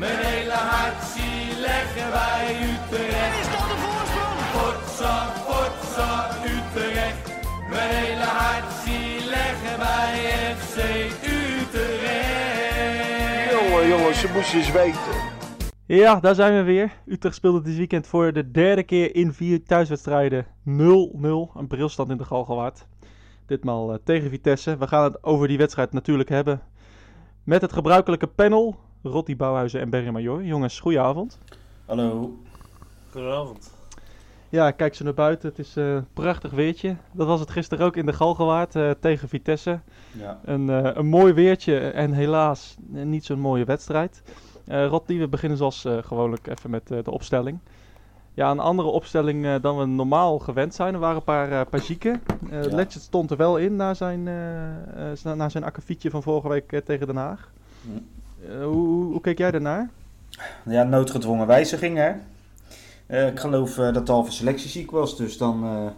Mijn hele hart zie leggen wij Utrecht. Is dat de voorsprong? Potsa, potsa, Utrecht. Mijn hele hart zie leggen wij FC Utrecht. Jongen, jongens, ze moesten eens weten. Ja, daar zijn we weer. Utrecht speelde dit weekend voor de derde keer in vier thuiswedstrijden 0-0. Een brilstand in de Galgenwaard. Ditmaal uh, tegen Vitesse. We gaan het over die wedstrijd natuurlijk hebben. Met het gebruikelijke panel. Rotti Bouwhuizen en Berry Major. Jongens, goedenavond. Hallo. Goedenavond. Ja, kijk zo naar buiten. Het is een uh, prachtig weertje. Dat was het gisteren ook in de Galgenwaard uh, tegen Vitesse. Ja. Een, een mooi weertje en helaas niet zo'n mooie wedstrijd. Uh, Rotti, we beginnen zoals uh, gewoonlijk even met uh, de opstelling. Ja, een andere opstelling dan we normaal gewend zijn. Er waren een paar, paar zieken. Ja. Letchert stond er wel in na zijn, na zijn akkefietje van vorige week tegen Den Haag. Hm. Hoe, hoe, hoe, keek jij daarnaar? Ja, noodgedwongen wijziging hè. ik geloof dat de halve selectie ziek was, dus dan,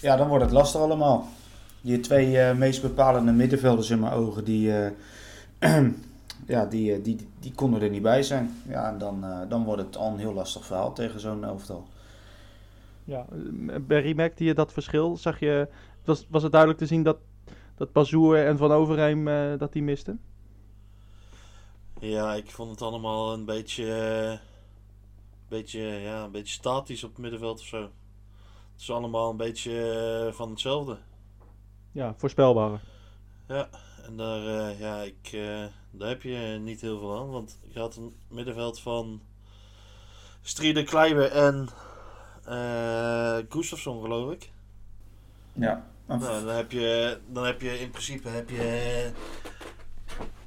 ja, dan wordt het lastig allemaal. Die twee meest bepalende middenvelders in mijn ogen, die ja, die, die, die konden er niet bij zijn. Ja, en dan, dan wordt het al een heel lastig verhaal tegen zo'n elftal. Ja, Berry, merkte je dat verschil? Zag je, was, was het duidelijk te zien dat, dat Bazoer en Van Overheim uh, dat die misten? Ja, ik vond het allemaal een beetje, uh, beetje, ja, een beetje statisch op het middenveld of zo. Het is allemaal een beetje van hetzelfde. Ja, voorspelbaar. Ja, en daar, uh, ja, ik, uh, daar heb je niet heel veel aan. Want je had een middenveld van Strieder Kleiber en uh, Gustafsson, geloof ik. Ja. Nou, dan, heb je, dan heb je in principe heb je,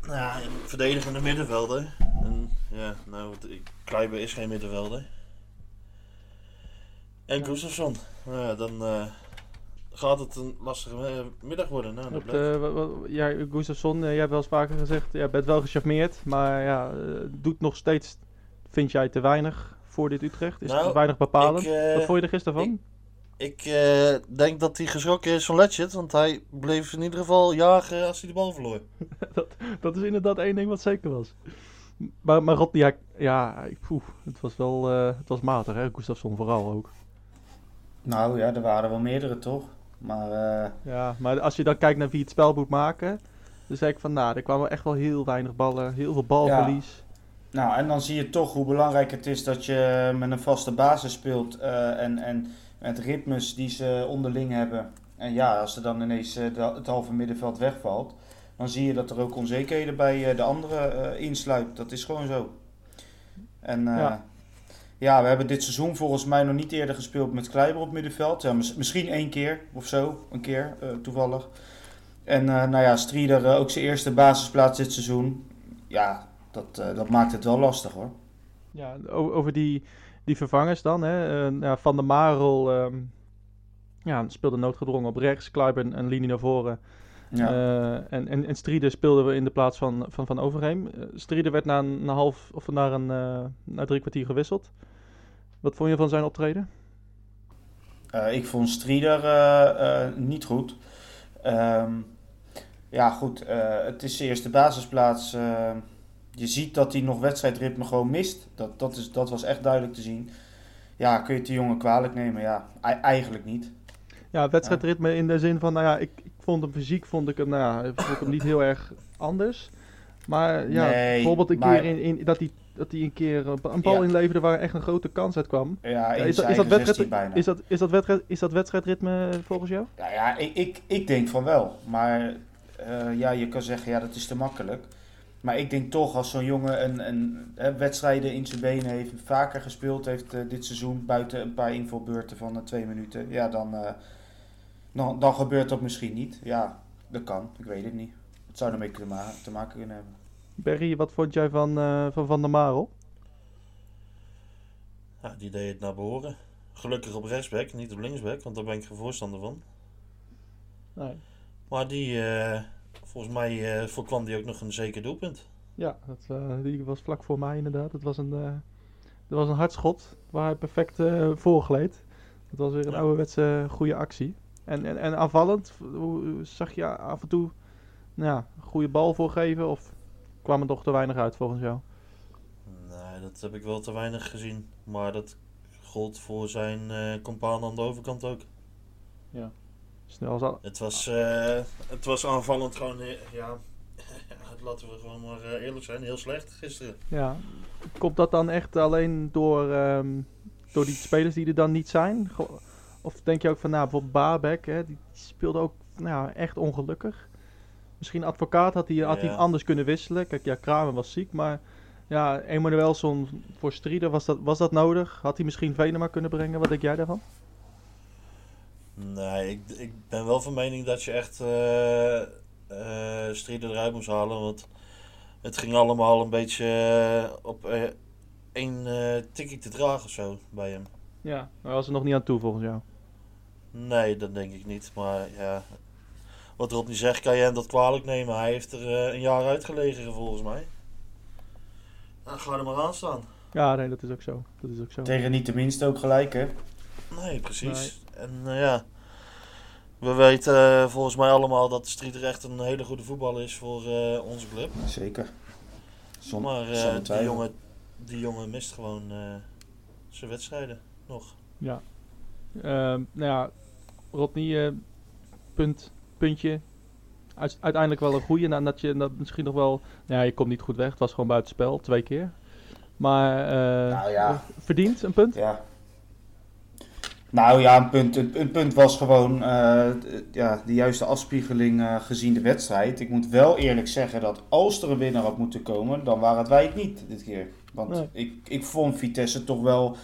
nou, een verdedigende middenvelder. En, ja, nou, Kleiber is geen middenvelder. En Gustafsson. Nou, ja, dan gaat het een lastige middag worden. Nou, Op de, ja, Gustafsson, jij hebt wel eens vaker gezegd, je ja, bent wel gecharmeerd, maar ja, doet nog steeds, vind jij, te weinig voor dit Utrecht? Is nou, het te weinig bepalend? Ik, uh, Wat vond je er gisteren van? Ik, ik denk dat hij geschrokken is van Letchert, want hij bleef in ieder geval jagen als hij de bal verloor. dat, dat is inderdaad één ding wat zeker was. Maar, maar Rot, ja, ja poeh, het was wel het was matig, hè? Gustafsson vooral ook. Nou ja, er waren wel meerdere toch? Maar, uh... Ja, maar als je dan kijkt naar wie het spel moet maken, dan zeg ik van nou, er kwamen echt wel heel weinig ballen, heel veel balverlies. Ja. Nou, en dan zie je toch hoe belangrijk het is dat je met een vaste basis speelt uh, en, en met ritmes die ze onderling hebben. En ja, als er dan ineens de, het halve middenveld wegvalt, dan zie je dat er ook onzekerheden bij de anderen insluit. Dat is gewoon zo. En ja. Ja, we hebben dit seizoen volgens mij nog niet eerder gespeeld met Kleiber op middenveld. Ja, misschien één keer of zo, een keer toevallig. En nou ja, Strieder ook zijn eerste basisplaats dit seizoen. Ja, dat, dat maakt het wel lastig hoor. Ja, over die, die vervangers dan. Hè. Ja, Van der Marel um, ja, speelde noodgedrongen op rechts, Kleiber een, een linie naar voren. Ja. en, en, en Strieder speelden we in de plaats van Van, van Overheem. Strieder werd na een, na half of na, een, na drie kwartier gewisseld. Wat vond je van zijn optreden? Uh, ik vond Strieder uh, uh, niet goed. Um, ja, goed. het is zijn eerste basisplaats. Je ziet dat hij nog wedstrijdritme gewoon mist. Dat, dat, is, dat was echt duidelijk te zien. Ja, kun je het die jongen kwalijk nemen? Ja, eigenlijk niet. Ja, wedstrijdritme in de zin van, nou ja, ik, ik vond hem fysiek, vond ik hem, nou ja, vond ik hem niet heel erg anders. Maar ja, nee, bijvoorbeeld een maar... keer in, in, dat hij dat hij een keer een bal ja. inleverde waar echt een grote kans uit kwam. Ja, is, dat, is, dat wedstrijd, is, dat, is, dat wedstrijd, is dat wedstrijdritme volgens jou? Ja, ja ik, ik, ik denk van wel. Maar uh, ja, je kan zeggen, ja, dat is te makkelijk. Maar ik denk toch, als zo'n jongen een, een, een, wedstrijden in zijn benen heeft, vaker gespeeld heeft uh, dit seizoen, buiten een paar invalbeurten van uh, twee minuten, ja, dan, dan, dan gebeurt dat misschien niet. Ja, dat kan, ik weet het niet. Het zou ermee te, ma te maken kunnen hebben. Berry, wat vond jij van uh, van, van der Marel? Ja, die deed het naar behoren. Gelukkig op rechtsback, niet op linksback, want daar ben ik geen voorstander van. Nee. Maar die, uh, volgens mij uh, voorkwam die ook nog een zeker doelpunt. Ja, dat, die was vlak voor mij inderdaad. Het was een, dat was een hardschot waar hij perfect voorgleed. Het was weer een ja. ouderwetse goede actie. En, en, en aanvallend, zag je af en toe nou, een goede bal voorgeven of kwam er toch te weinig uit volgens jou? Nee, dat heb ik wel te weinig gezien. Maar dat gold voor zijn eh compaan aan de overkant ook. Snel als Het was, eh, het was aanvallend gewoon, eh, ja, laten we gewoon maar eh, eerlijk zijn, heel slecht gisteren. Ja. Komt dat dan echt alleen door, ehm, door die spelers die er dan niet zijn? Of denk je ook van, nou, bijvoorbeeld Baarbek, hè, die speelde ook nou, echt ongelukkig. Misschien advocaat had hij, had hij Ja. anders kunnen wisselen. Kijk, ja, Kramer was ziek, maar ja, Emanuelson voor Strieder, was dat, was dat nodig? Had hij misschien Venema kunnen brengen? Wat denk jij daarvan? Nee, ik, ik ben wel van mening dat je echt eh eh Strieder eruit moest halen. Want het ging allemaal een beetje eh, op eh, één eh tikkie te dragen of zo bij hem. Ja, maar was er nog niet aan toe volgens jou. Nee, dat denk ik niet. Maar ja, wat Rodney zegt, kan je hem dat kwalijk nemen. Hij heeft er een jaar uitgelegen volgens mij. Nou, ga er maar aan staan. Ja, nee, dat is ook zo. Dat is ook zo. Tegen niet tenminste ook gelijk, hè? Nee, precies. En eh, ja, we weten eh, volgens mij allemaal dat de echt een hele goede voetballer is voor eh, onze club. Zeker. Zon, maar eh, zonder die, jongen, die jongen mist gewoon eh, zijn wedstrijden nog. Ja. Ehm, nou ja, Rodney, eh, punt, puntje. Uiteindelijk wel een goede. Nadat je dat misschien nog wel. Nou ja, je komt niet goed weg. Het was gewoon buitenspel, twee keer. Maar eh Nou ja. verdiend een punt? Ja. Nou ja, een punt, een, punt was gewoon eh, ja, de juiste afspiegeling eh, gezien de wedstrijd. Ik moet wel eerlijk zeggen dat als er een winnaar had moeten komen, dan waren het wij het niet dit keer. Want Nee. ik, ik vond Vitesse toch wel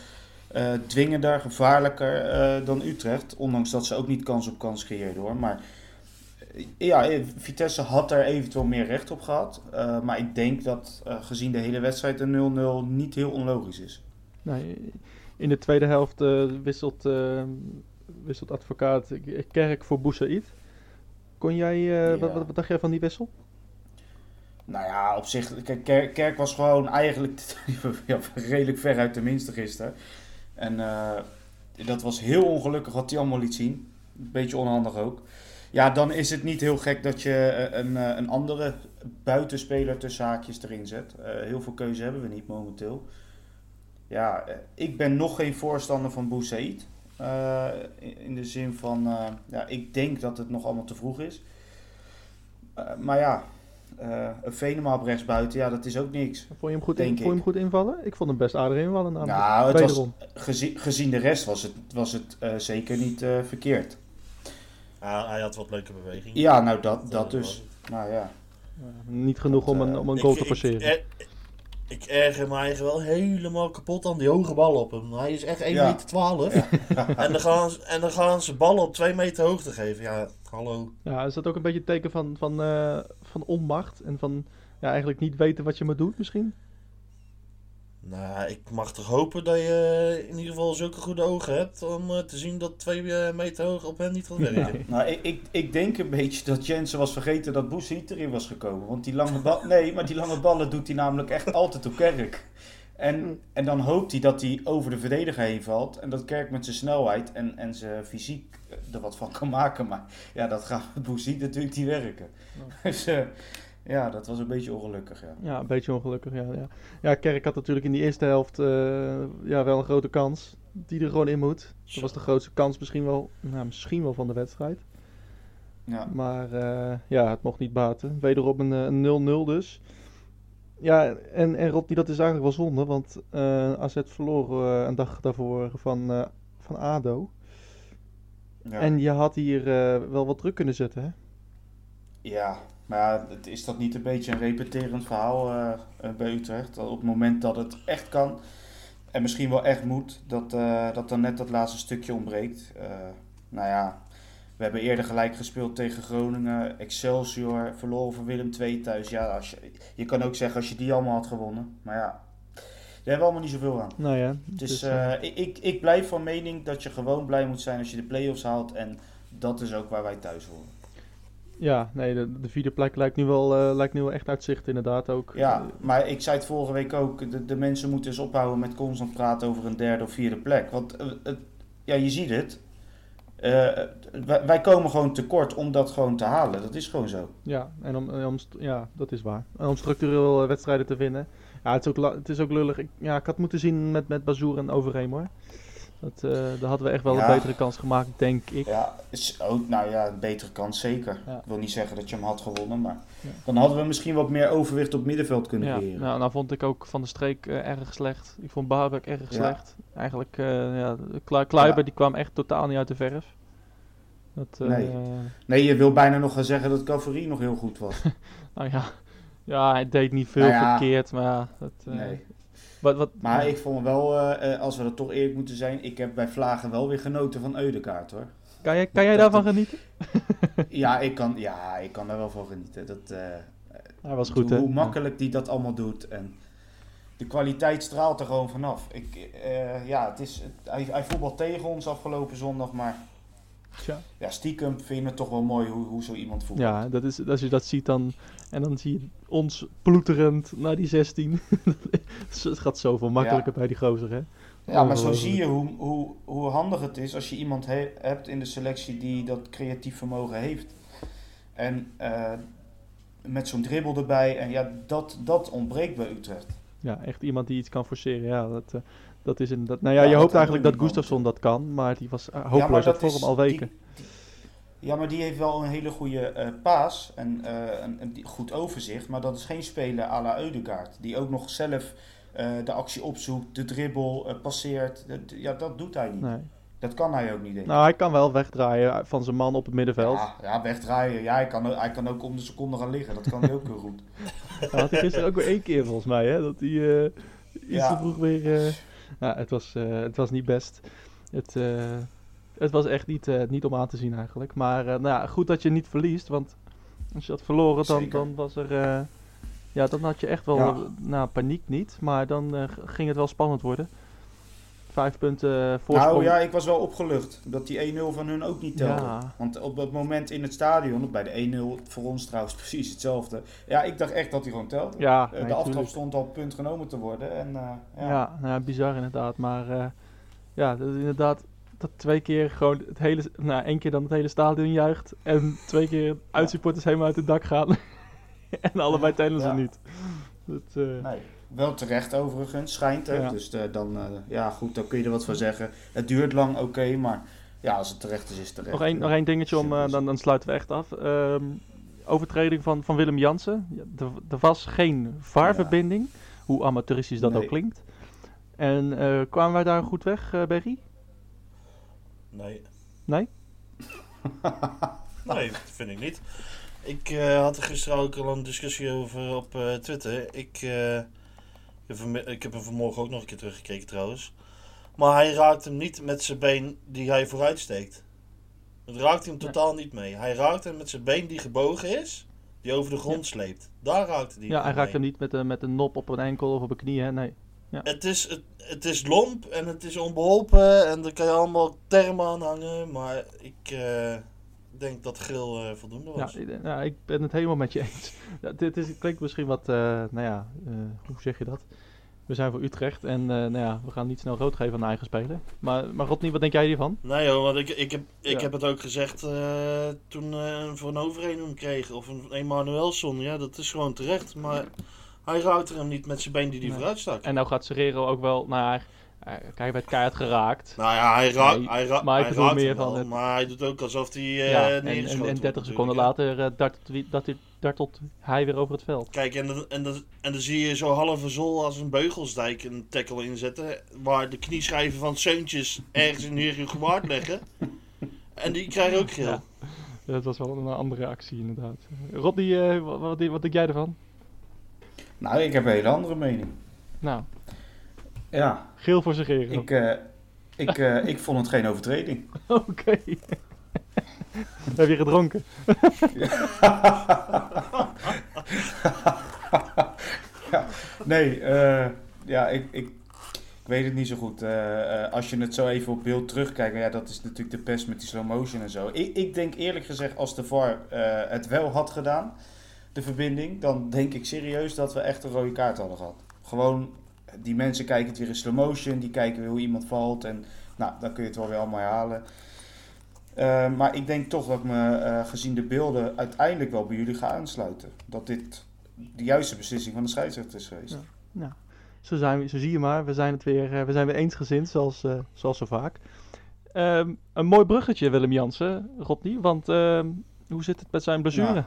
eh, dwingender, gevaarlijker dan Utrecht. Ondanks dat ze ook niet kans op kans creëerden hoor. Maar ja, Vitesse had er eventueel meer recht op gehad. Eh, maar ik denk dat gezien de hele wedstrijd een 0-0 niet heel onlogisch is. Nee, in de tweede helft eh, wisselt, eh, wisselt advocaat Kerk voor Boussaïd. Kon jij, eh, Ja. wat, wat, wat dacht jij van die wissel? Nou ja, op zich, Kerk, Kerk was gewoon eigenlijk ja, redelijk ver uit de minste gisteren. En dat was heel ongelukkig wat hij allemaal liet zien. Een beetje onhandig ook. Ja, dan is het niet heel gek dat je een, een andere buitenspeler tussen haakjes erin zet. Heel veel keuze hebben we niet momenteel. Ja, eh, ik ben nog geen voorstander van Boussaïd. Eh, in, de zin van, eh, ja, ik denk dat het nog allemaal te vroeg is. Maar ja, eh, een Venema op rechtsbuiten, ja, dat is ook niks. Vond je hem goed, in, vond je hem goed invallen? Ik vond hem best aardig invallen namelijk. Nou, het was, gezien, gezien de rest was het, was het eh, zeker niet eh, verkeerd. Hij had wat leuke bewegingen. Ja, nou dat, dat dus. Nou ja. Niet genoeg Dat, om een, om een Ik- goal te ik- passeren. Ik, ik erger me eigenlijk wel helemaal kapot aan die hoge bal op hem. Hij is echt 1,12 Ja. meter. 12. En, dan gaan ze, en dan gaan ze ballen op 2 meter hoogte geven. Ja, hallo. Ja, is dat ook een beetje een teken van, van, eh, van onmacht en van ja, eigenlijk niet weten wat je moet doen misschien? Nou, ik mag toch hopen dat je in ieder geval zulke goede ogen hebt om eh, te zien dat 2 meter hoog op hem niet gaat werken. Nee. Nou, ik, ik, ik denk een beetje dat Jensen was vergeten dat Boesiet erin was gekomen. Want die lange bal, nee, maar die lange ballen doet hij namelijk echt altijd op Kerk. En, en dan hoopt hij dat hij over de verdediger heen valt. En dat Kerk met zijn snelheid en, en zijn fysiek er wat van kan maken. Maar ja, dat gaat met Boesiet natuurlijk niet werken. Dus eh, ja, dat was een beetje ongelukkig, ja. Ja, een beetje ongelukkig. Ja, ja. ja Kerk had natuurlijk in die eerste helft eh, ja, wel een grote kans. Die er gewoon in moet. Dat was de grootste kans misschien wel, nou, misschien wel van de wedstrijd. ja. Maar eh, ja, het mocht niet baten. Wederom een, eh, een 0-0 dus. Ja, en, en Rodney, dat is eigenlijk wel zonde. Want eh AZ verloor eh, een dag daarvoor van, eh, van ADO. ja. En je had hier eh, wel wat druk kunnen zetten, hè? Ja, maar ja, het- is dat niet een beetje een repeterend verhaal eh, eh, bij Utrecht? Dat op het moment dat het echt kan en misschien wel echt moet, dat, eh, dat dan net dat laatste stukje ontbreekt. Nou ja, we hebben eerder gelijk gespeeld tegen Groningen, Excelsior, verloren van Willem II thuis. Ja, als je, je kan ook zeggen als je die allemaal had gewonnen. Maar ja, daar hebben we allemaal niet zoveel aan. Nou ja. Dus ik, ik, ik blijf van mening dat je gewoon blij moet zijn als je de play-offs haalt. En dat is ook waar wij thuis horen. Ja, nee, de, de vierde plek lijkt nu, wel, eh, lijkt nu wel echt uit zicht inderdaad ook. Ja, maar ik zei het vorige week ook. De, de mensen moeten eens ophouden met constant praten over een derde of vierde plek. Want eh, ja, je ziet het. Eh, wij, wij komen gewoon tekort om dat gewoon te halen. Dat is gewoon zo. Ja, en om, om ja, dat is waar. En om structureel wedstrijden te winnen. Ja, het is ook, het is ook lullig. Ik, ja, ik had moeten zien met, met Bazoer en Overeem hoor. Dat, eh, daar hadden we echt wel Ja. een betere kans gemaakt, denk ik. Ja, is ook, nou ja, een betere kans zeker. Ja. Ik wil niet zeggen dat je hem had gewonnen, maar Ja. dan hadden we misschien wat meer overwicht op middenveld kunnen Ja, creëren. nou, nou vond ik ook Van de Streek eh, erg slecht. Ik vond Babek erg slecht. Eigenlijk, eh ja, Klu- Kluiber Ja. die kwam echt totaal niet uit de verf. Dat, Nee. Nee, je wil bijna nog gaan zeggen dat Cavarie nog heel goed was. nou ja, ja, hij deed niet veel Nou verkeerd, maar ja, dat, Nee. Wat, wat, Maar ik vond wel, eh, eh, als we dat toch eerlijk moeten zijn, ik heb bij Vlagen wel weer genoten van Eudekaart hoor. kan jij, kan jij dat- daarvan genieten? Ja, ik kan, ja, ik kan daar wel van genieten. Dat, Hij was goed, hoe, hè? hoe makkelijk die dat allemaal doet. En de kwaliteit straalt er gewoon vanaf. Ik, ja, het is, hij, hij voetbalt tegen ons afgelopen zondag, maar Ja. ja, stiekem vind je het toch wel mooi hoe, hoe zo iemand voetbalt. Ja, dat is, als je dat ziet dan... En dan zie je ons ploeterend naar die 16. het gaat zoveel makkelijker bij die gozer, hè? Ja, maar zo Ongelooflijk. zie je hoe, hoe, hoe handig het is als je iemand he- hebt in de selectie die dat creatief vermogen heeft. En eh, met zo'n dribbel erbij. En ja, dat, dat ontbreekt bij Utrecht. Ja, echt iemand die iets kan forceren. Ja, dat, eh, dat is inderdaad... Nou ja, Ja, je hoopt eigenlijk dat Gustafsson dat kan. Maar die was eh, Ja, maar hopeloos uit dat vorm is- al weken. die- die- ja, maar die heeft wel een hele goede eh, paas en eh, een, een goed overzicht. Maar dat is geen speler à la Eudegaard. Die ook nog zelf de actie opzoekt, de dribbel passeert. Dat- ja, dat doet hij niet. Nee. Dat kan hij ook niet. Nou, hij kan wel wegdraaien van zijn man op het middenveld. Ja, ja, wegdraaien. Ja, hij kan, ook- hij kan ook om de seconde gaan liggen. Dat kan hij ook heel goed. Dat had hij gisteren ook weer één keer volgens mij, hè? Dat hij iets Ja. te vroeg weer... ja, het was, eh, het was niet best. Het, eh, het was echt niet, eh, niet om aan te zien eigenlijk. Maar nou ja, goed dat je niet verliest, want als je had verloren, dan, Zeker. dan was er... ja, dan had je echt wel... Ja. nou, paniek niet, maar dan ging het wel spannend worden. Vijf punten eh, voorsprong. Nou ja, ik was wel opgelucht dat die 1-0 van hun ook niet telde. Ja. Want op dat moment in het stadion, bij de 1-0, voor ons trouwens precies hetzelfde. Ja, ik dacht echt dat hij gewoon telde. Ja, Eh, nee, de aftrap tuurlijk. stond al punt genomen te worden. En, eh, Ja, ja. nou ja, bizar inderdaad. Maar ja, dat is inderdaad dat twee keer gewoon het hele, nou één keer dan het hele stadion juicht en twee keer uitsupporters helemaal uit het dak gaan. en allebei tellen ze niet. Dat, Nee, wel terecht overigens, schijnt het. Ja. Dus eh, dan, eh, ja goed, dan kun je er wat van zeggen. Het duurt lang, oké, maar ja, als het terecht is, is het terecht. nog, één, nog één dingetje om, eh, dan, dan sluiten we echt af. Ehm, overtreding van, van Willem Jansen. Ja, er, er was geen VAR-verbinding, hoe amateuristisch dat Nee. ook klinkt. En eh, kwamen wij daar goed weg, eh Berry? Nee. Nee? Nee, dat vind ik niet. Ik eh, had er gisteren ook al een discussie over op eh, Twitter. Ik, eh, ik heb hem- vanmorgen ook nog een keer teruggekeken trouwens. Maar hij raakt hem niet met zijn been die hij vooruit steekt. Het raakt hem totaal niet mee. Hij raakt hem met zijn been die gebogen is, die over de grond sleept. Daar raakte hij Ja, hij mee. raakt hem niet met, een met een nop op een enkel of op een knie, hè? Nee. Het is, het, het is lomp en het is onbeholpen en daar kan je allemaal termen aan hangen. Maar ik eh, denk dat Gril eh, voldoende Ja, was. ik- nou, ik ben het helemaal met je eens. Ja, dit is, klinkt misschien wat, eh, nou ja, eh, hoe zeg je dat? We zijn voor Utrecht en nou ja, we gaan niet snel rood geven aan de eigen speler. Maar, maar Rodney, wat denk jij hiervan? Nee joh, want ik, ik, heb, ik Ja. heb het ook gezegd toen voor een overeen hem kreeg. Of een Emanuelson. Ja, dat is gewoon terecht. Maar hij raakte hem niet met zijn been die hij Nee. vooruit stak. En nou gaat Serrero ook wel, ja, eh, kijk, hij werd keihard geraakt. Nou ja, hij, raakt Nee, hij, ra maar hij meer hem van wel, het- Maar hij doet ook alsof hij eh ja, en, en, en wordt 30 seconden later eh, dartelt, dat hij- dartelt hij weer over het veld. Kijk, en dan, en, en dan zie je zo halve zol als een beugelsdijk een tackle inzetten. Waar de knieschijven van Seuntjes ergens in Heerlijk gewaard leggen. En die krijgen ook geel. Ja. Dat was wel een andere actie inderdaad. Rodney, eh, wat, wat, wat denk jij ervan? Nou, ik heb een hele andere mening. Nou, Ja, geel voor Serrero. ik, eh, ik, eh, ik vond het geen overtreding. Oké. Heb je gedronken? Nee, eh, ja, ik, ik, ik weet het niet zo goed. Als je het zo even op beeld terugkijkt, ja, dat is natuurlijk de pest met die slow motion en zo. Ik, ik denk eerlijk gezegd, als de VAR het wel had gedaan, de verbinding, dan denk ik serieus dat we echt een rode kaart hadden gehad. Gewoon, die mensen kijken het weer in slow motion, die kijken weer hoe iemand valt en nou, dan kun je het wel weer allemaal herhalen. Eh, maar ik denk toch dat me, eh, gezien de beelden, uiteindelijk wel bij jullie ga aansluiten. Dat dit de juiste beslissing van de scheidsrechter is geweest. Ja. Nou, zo, zijn we, zo zie je maar, we zijn het weer, eh, we zijn weer eensgezind, zoals, zoals zo vaak. Ehm, een mooi bruggetje, Willem Jansen, Rodney, want ehm, hoe zit het met zijn blessure?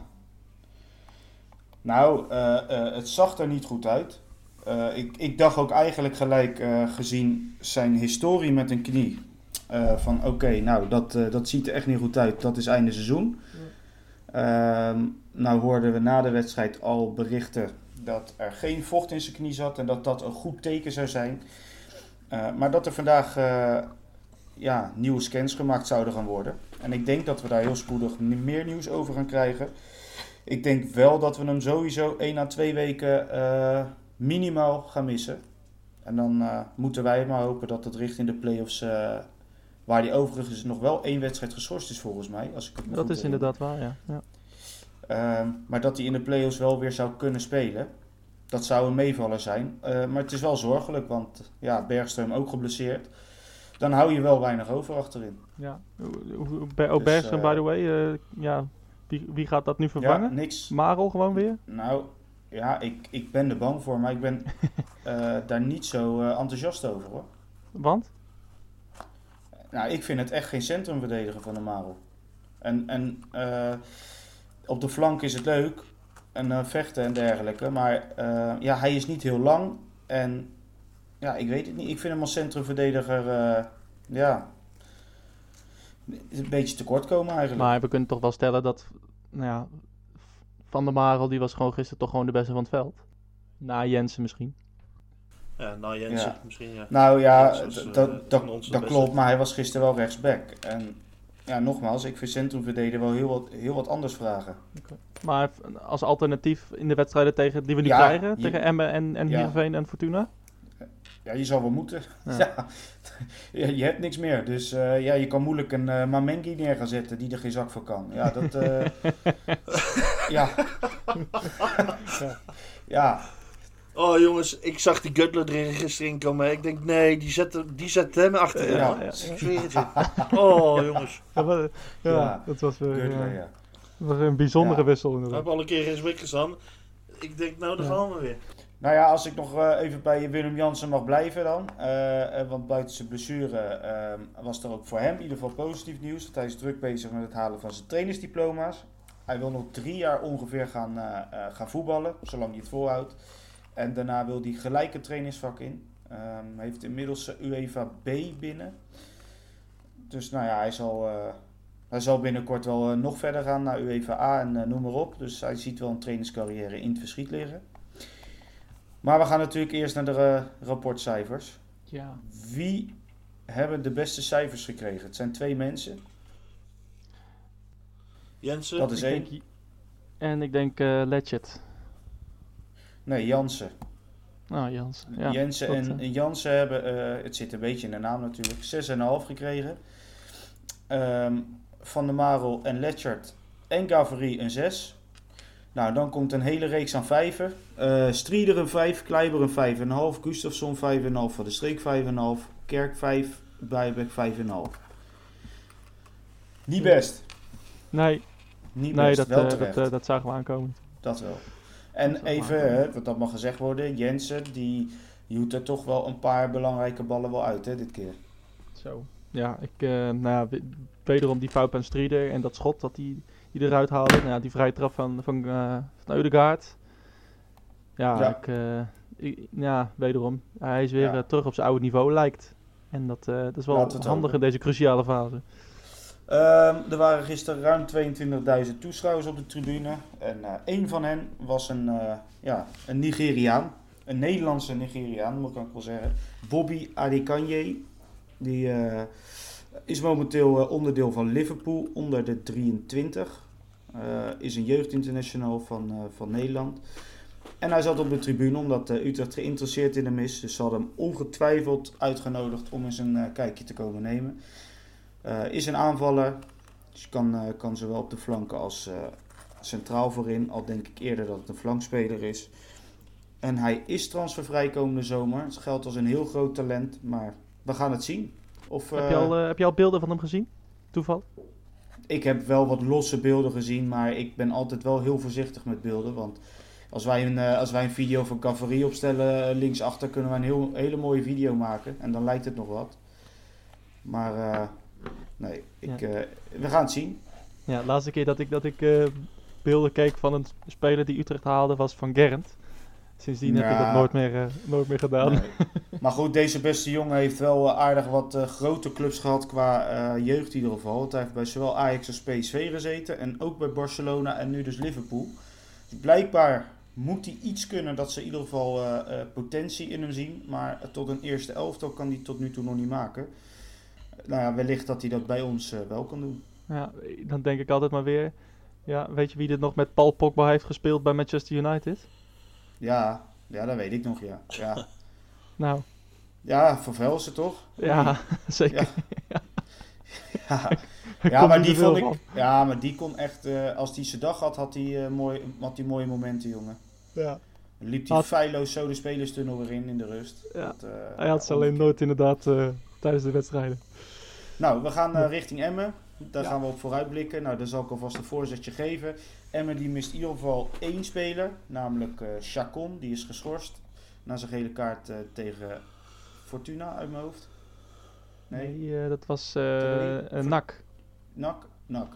Nou, eh, het zag er niet goed uit. Eh, ik, ik dacht ook eigenlijk gelijk, eh, gezien zijn historie met een knie, eh, van oké, nou dat, dat ziet er echt niet goed uit, dat is einde seizoen. Ehm, nou hoorden we na de wedstrijd al berichten dat er geen vocht in zijn knie zat en dat dat een goed teken zou zijn. Maar dat er vandaag ja, nieuwe scans gemaakt zouden gaan worden. En ik denk dat we daar heel spoedig meer nieuws over gaan krijgen. Ik denk wel dat we hem sowieso 1 à 2 weken minimaal gaan missen. En dan eh, moeten wij maar hopen dat het richting de play-offs, eh, waar die overigens nog wel één wedstrijd geschorst is volgens mij. Als ik het Dat is inderdaad waar, ja. ja. Ehm, maar dat hij in de play-offs wel weer zou kunnen spelen. Dat zou een meevaller zijn. Eh, maar het is wel zorgelijk, want ja, Bergström ook geblesseerd. Dan hou je wel weinig over achterin. ja. Be- oh, Dus, Bergström, by the way, ja, wie, wie gaat dat nu Ja, vervangen? niks. Marel gewoon weer? Nou, ja, ik, ik ben er bang voor, maar ik ben eh, daar niet zo eh, enthousiast over hoor. Want? Nou, ik vind het echt geen centrumverdediger van de Marel. En, en eh, op de flank is het leuk. En vechten en dergelijke. Maar ja, hij is niet heel lang. En ja, ik weet het niet. Ik vind hem als centrumverdediger. ja. Een beetje tekort komen eigenlijk. Maar we kunnen toch wel stellen dat, nou ja, Van der Marel, die was gewoon gisteren toch gewoon de beste van het veld. Na Jensen misschien. Ja, nou Jensen Ja. misschien, ja. Nou ja, eh, dat, beste. klopt. Maar hij was gisteren wel rechtsback. En ja, nogmaals, ik vind centrumverdediger wel heel wat, heel wat anders vragen. Maar als alternatief in de wedstrijden tegen, die we nu Ja, krijgen, je- tegen Emmen en, en Ja. Heerenveen en Fortuna. Ja, je zal wel moeten. Ja. Ja. Je hebt niks meer. Dus eh, ja, je kan moeilijk een eh Mamengi neer gaan zetten die er geen zak voor kan. Ja, dat... eh, ja. ja. Oh jongens, ik zag die Gutler er gisteren in komen. Ik denk, nee, die zet, die zet hem achterin. Ja. Oh jongens. Ja, maar- ja, Ja. dat was weer Gutler, ja, ja. dat was een bijzondere Ja. wissel We inderdaad. hebben al een keer in Zwick gestaan. Ik denk, nou, daar Ja. gaan we weer. Nou ja, als ik nog eh, even bij Willem Jansen mag blijven dan. eh, eh, want buiten zijn blessure eh, was er ook voor hem in ieder geval positief nieuws. Want hij is druk bezig met het halen van zijn trainersdiploma's. Hij wil nog drie jaar ongeveer gaan, gaan voetballen, zolang hij het volhoudt. En daarna wil hij gelijk een trainingsvak in. Ehm, Hij heeft inmiddels UEFA B binnen. Dus nou ja, hij zal, hij zal binnenkort wel nog verder gaan naar UEFA A en noem maar op. Dus hij ziet wel een trainingscarrière in het verschiet liggen. Maar we gaan natuurlijk eerst naar de eh, rapportcijfers. Ja. Wie hebben de beste cijfers gekregen? Het zijn twee mensen. Jensen. Dat is Ik één. denk- en ik denk eh Letchet. Nee, Jansen. Nou, Jans. Ja, Jensen en, en Jansen hebben, eh, het zit een beetje in de naam natuurlijk, 6,5 gekregen. Ehm, Van der Marel en Letchert en Gavary een 6. Nou, dan komt een hele reeks aan vijven. Eh Strieder een 5, Kleiber een 5,5, Gustafsson 5,5, Van de Streek 5,5, Kerk 5, Bijbeck 5,5. Niet best. Nee, Niet nee best, dat, wel eh, dat, eh, dat zagen we aankomen. Dat wel. En Dat even, hè, want dat mag gezegd worden, Jensen, die hield er toch wel een paar belangrijke ballen wel uit, hè, dit keer. Zo. Ja, ik, nou ja, we- wederom die fout aan Strieder en dat schot dat hij die eruit haalde. Nou ja, die vrije trap van, van, eh van Eudegaard. Ja, Ja. Ik, eh, ik- ja, wederom. Hij is weer Ja. eh, terug op zijn oude niveau, lijkt. En dat, eh, dat is wel handig in deze cruciale fase. Ehm, er waren gisteren ruim 22.000 toeschouwers op de tribune. En eh één van hen was een, eh, ja, een Nigeriaan. Een Nederlandse Nigeriaan, moet ik ook wel zeggen. Bobby Adekanye. Die eh, is momenteel eh, onderdeel van Liverpool onder de 23. Eh, is een jeugdinternational van, eh, van Nederland. En hij zat op de tribune omdat eh, Utrecht geïnteresseerd in hem is. Dus ze hadden hem ongetwijfeld uitgenodigd om eens een kijkje te komen nemen. Is een aanvaller. Dus kan, kan zowel op de flanken als centraal voorin. Al denk ik eerder dat het een flankspeler is. En hij is transfervrij komende zomer. Het geldt als een heel groot talent. Maar we gaan het zien. Of, heb, je al, heb je al beelden van hem gezien? Toeval? Ik heb wel wat losse beelden gezien. Maar ik ben altijd wel heel voorzichtig met beelden. Want Als wij een, eh, als wij een video van Cavalerie opstellen eh, linksachter, kunnen wij een heel, hele mooie video maken. En dan lijkt het nog wat. Maar eh, nee, ik, we gaan het zien. Ja, de laatste keer dat ik, dat ik beelden keek van een speler die Utrecht haalde was van Gerrand. Sindsdien heb ik dat nooit meer, eh, nooit meer gedaan. Nee. Maar goed, deze beste jongen heeft wel eh, aardig wat eh, grote clubs gehad qua jeugd in ieder geval. Want hij heeft bij zowel Ajax als PSV gezeten en ook bij Barcelona en nu dus Liverpool. Dus blijkbaar moet hij iets kunnen dat ze in ieder geval potentie in hem zien. Maar tot een eerste elftal kan hij tot nu toe nog niet maken. Nou ja, wellicht dat hij dat bij ons wel kan doen. Ja, dan denk ik altijd maar weer. Ja, weet je wie dit nog met Paul Pogba heeft gespeeld bij Manchester United? Ja, ja dat weet ik nog, ja. Ja, Nou, ja Van Velsen toch? ja, zeker. Ja. Ja. Maar die vond ik. van. Ja, maar die kon echt. eh, als hij zijn dag had, had hij, eh, mooi, had hij mooie momenten, jongen. Ja. Dan liep hij feilloos zo de spelerstunnel weer in in de rust. Ja. Dat, eh, Hij had ze alleen nooit inderdaad eh, tijdens de wedstrijden. Nou, we gaan eh, richting Emmen. Daar Ja. gaan we op vooruitblikken. Nou, dan zal ik alvast een voorzetje geven. Emmen die mist in ieder geval één speler, namelijk eh Chacon. Die is geschorst na zijn gele kaart eh, tegen Fortuna uit mijn hoofd. Nee, Nee, eh, dat was nak. Nak, nak.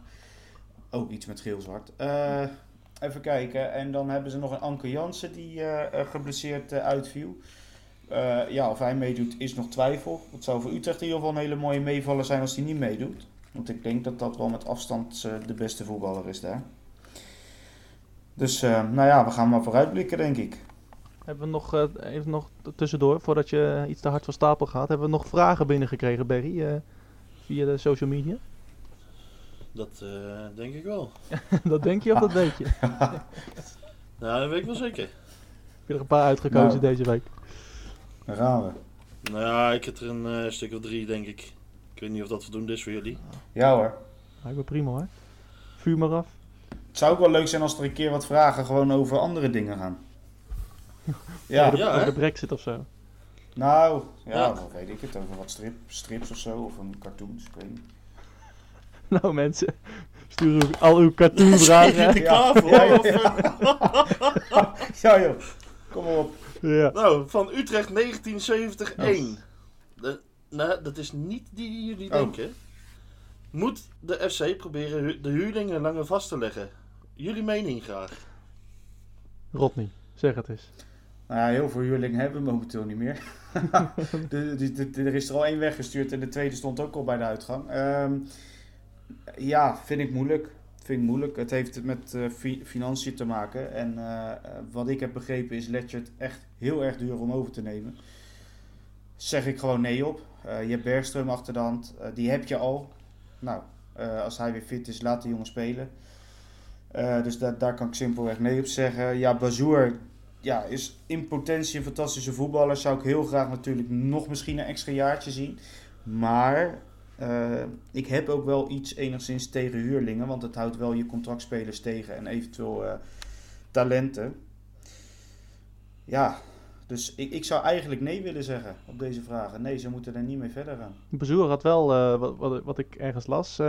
Ook iets met geel-zwart. Eh, even kijken. En dan hebben ze nog een Anke Jansen die geblesseerd uitviel. Ja, of hij meedoet is nog twijfel. Het zou voor Utrecht in ieder geval een hele mooie meevaller zijn als hij niet meedoet. Want ik denk dat dat wel met afstand de beste voetballer is daar. Dus eh, nou ja, we gaan maar vooruitblikken denk ik. Hebben we nog, eh, even nog tussendoor, voordat je iets te hard van stapel gaat, hebben we nog vragen binnengekregen, Berry, eh, via de social media? Dat eh, denk ik wel. dat denk je of dat weet je? Heb Nou, dat weet ik wel zeker. je er een paar uitgekozen Nou. deze week? Daar gaan we. Nou ja, ik heb er een eh, stuk of drie, denk ik. Ik weet niet of dat voldoende is voor jullie. Ja hoor. Lijkt me prima hoor. Vuur maar af. Het zou ook wel leuk zijn als er een keer wat vragen gewoon over andere dingen gaan. Ja. over, de, Ja, over de brexit of zo. Nou, ja, Ja. wat weet ik het, over wat strip, strips of zo, of een cartoons, ik weet niet. Nou mensen, stuur al uw cartoonvragen. Voor? Ja, ja, Of, eh, Ja joh, kom maar op. Ja. Nou, van Utrecht 1970-1. De- nou, dat is niet die jullie Oh. denken. Moet de FC proberen de huurlingen langer vast te leggen? Jullie mening graag. Rodney, zeg het eens. Nou ja, heel veel huurlingen hebben we momenteel niet meer. de, de- de- de- er is er al één weggestuurd en de tweede stond ook al bij de uitgang. Ehm, ja, vind ik moeilijk. Vind ik moeilijk. Het heeft met eh, fi- financiën te maken. En eh, wat ik heb begrepen is Letchert echt heel erg duur om over te nemen. Zeg ik gewoon nee op. Eh, je hebt Bergström achter de hand. Die heb je al. Nou, eh, als hij weer fit is, laat de jongen spelen. Eh, dus da- daar kan ik simpelweg nee op zeggen. Ja, Bazoer ja, is in potentie een fantastische voetballer. Zou ik heel graag natuurlijk nog misschien een extra jaartje zien. Maar eh, ik heb ook wel iets enigszins tegen huurlingen. Want het houdt wel je contractspelers tegen en eventueel eh, talenten. Ja, dus ik, ik zou eigenlijk nee willen zeggen op deze vragen. Nee, ze moeten er niet mee verder gaan. Bezoer had wel, wat, wat, wat ik ergens las,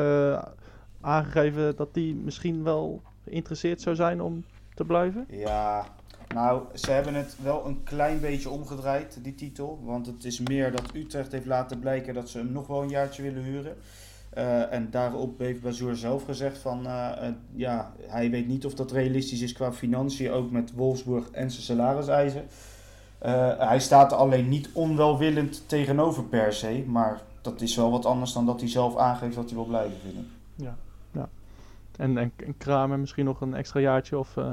aangegeven dat hij misschien wel geïnteresseerd zou zijn om te blijven. Ja, nou, ze hebben het wel een klein beetje omgedraaid, die titel. Want het is meer dat Utrecht heeft laten blijken dat ze hem nog wel een jaartje willen huren. Eh, en daarop heeft Bazoer zelf gezegd van, eh, eh, ja, hij weet niet of dat realistisch is qua financiën, ook met Wolfsburg en zijn salariseisen. Hij staat er alleen niet onwelwillend tegenover per se, maar dat is wel wat anders dan dat hij zelf aangeeft dat hij wil blijven vinden. En, en, en Kramer misschien nog een extra jaartje of... eh,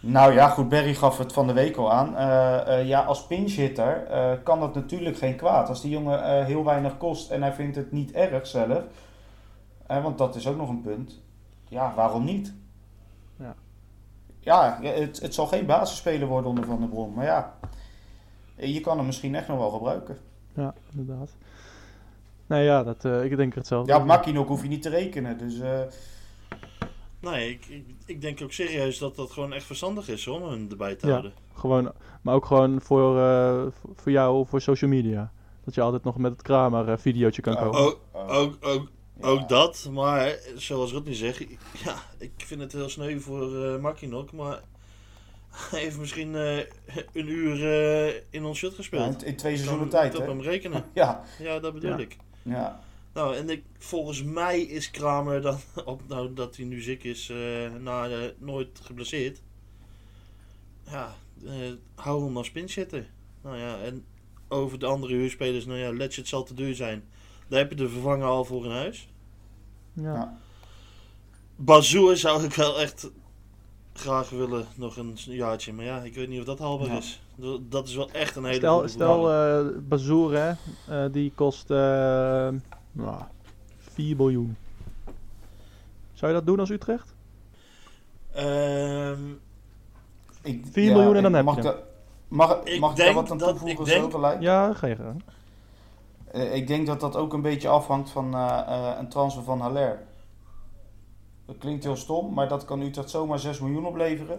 Nou ja, goed, Berry gaf het van de week al aan. Eh, eh, ja, als pinch-hitter kan dat natuurlijk geen kwaad. Als die jongen heel weinig kost en hij vindt het niet erg zelf. Want dat is ook nog een punt. Ja, waarom niet? Ja. Ja, het, het zal geen basisspeler worden onder Van der Brom. Maar ja, je kan hem misschien echt nog wel gebruiken. ja, inderdaad. Nee, ja, dat, eh, ik denk er hetzelfde. Ja, op Makinok hoef je niet te rekenen. Dus eh, Nee, ik, ik, ik denk ook serieus dat dat gewoon echt verstandig is om hem erbij te Ja. houden. Gewoon, maar ook gewoon voor, eh, voor jou, voor social media. Dat je altijd nog met het Kramer eh, videootje kan Oh. komen. Ook, ook, ook, ja. ook dat, maar zoals Rodney zegt, ja, ik vind het heel sneu voor eh Makinok, maar Hij heeft misschien eh, een uur eh, in ons shot Ja, gespeeld. in, in twee seizoenen kan tijd, het op hè? hem rekenen. Ja, Ja, dat bedoel Ja. ik. Ja. Nou, en ik, volgens mij is Kramer dan, op, nou, dat hij nu ziek is, eh na, eh, nooit geblesseerd. Ja, eh, hou hem als pinchitter. Nou ja, en over de andere huurspelers, nou ja, Letchert zal te duur zijn. Daar heb je de vervanger al voor in huis. Ja. Ja. Bazoer zou ik wel echt graag willen, nog een jaartje. Maar ja, ik weet niet of dat haalbaar Ja. is. Dat- is wel echt een hele Stel, goede stel eh Bazoer, hè, eh, die kost eh, nou, 4 miljoen. Zou je dat doen als Utrecht? Ehm, Ik, 4 miljoen en dan heb mag je Mag, Ik mag ik daar denk wat aan dat- toevoegen? Ja, ga je. Eh, ik denk dat dat ook een beetje afhangt van eh, eh, een transfer van Haller. Dat klinkt heel stom, maar dat kan Utrecht zomaar 6 miljoen opleveren.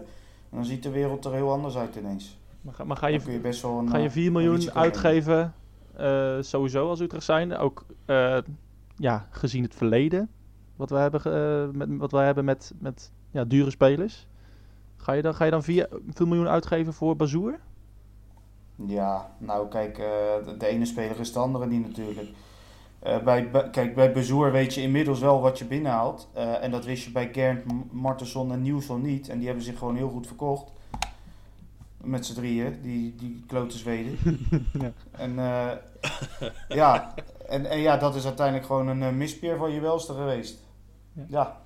En dan ziet de wereld er heel anders uit ineens. Maar, ga- maar ga, je, je best wel een, ga je eh, 4 een miljoen uitgeven, eh, sowieso als Utrecht zijn? Ook eh, ja, gezien het verleden, wat wij hebben, eh, met, wat wij hebben met, met ja, dure spelers. Ga je dan, ga je dan 4, 4 miljoen uitgeven voor Bazoer? Ja, nou kijk, eh, de, de ene speler is de andere niet natuurlijk. Eh, bij, kijk, bij Bezoer weet je inmiddels wel wat je binnenhaalt. Eh, en dat wist je bij Gernt, M- Martenson en Nielsen niet. En die hebben zich gewoon heel goed verkocht. Met z'n drieën, die, die klote Zweden. Ja. En, eh, ja, en, en ja, dat is uiteindelijk gewoon een mispeer van je welste geweest. Ja. Ja.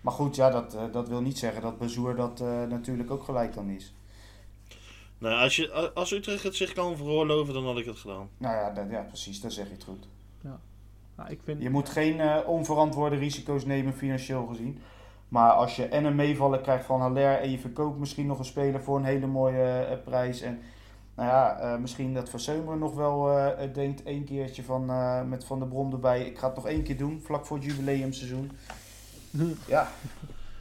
Maar goed, ja, dat, eh, dat wil niet zeggen dat Bezoer dat eh, natuurlijk ook gelijk dan is. nou, als, je, als Utrecht het zich kan veroorloven, dan had ik het gedaan. Nou ja, dat, ja precies, dan zeg je het goed. Nou, ik vind, Je moet geen eh, onverantwoorde risico's nemen financieel gezien. Maar als je en een meevallen krijgt van Haller en je verkoopt misschien nog een speler voor een hele mooie eh, prijs. En nou ja, eh, misschien dat Verseumeren nog wel denkt één keertje van, eh, met Van der Brom erbij. Ik ga het nog één keer doen, vlak voor het jubileumseizoen. Ja,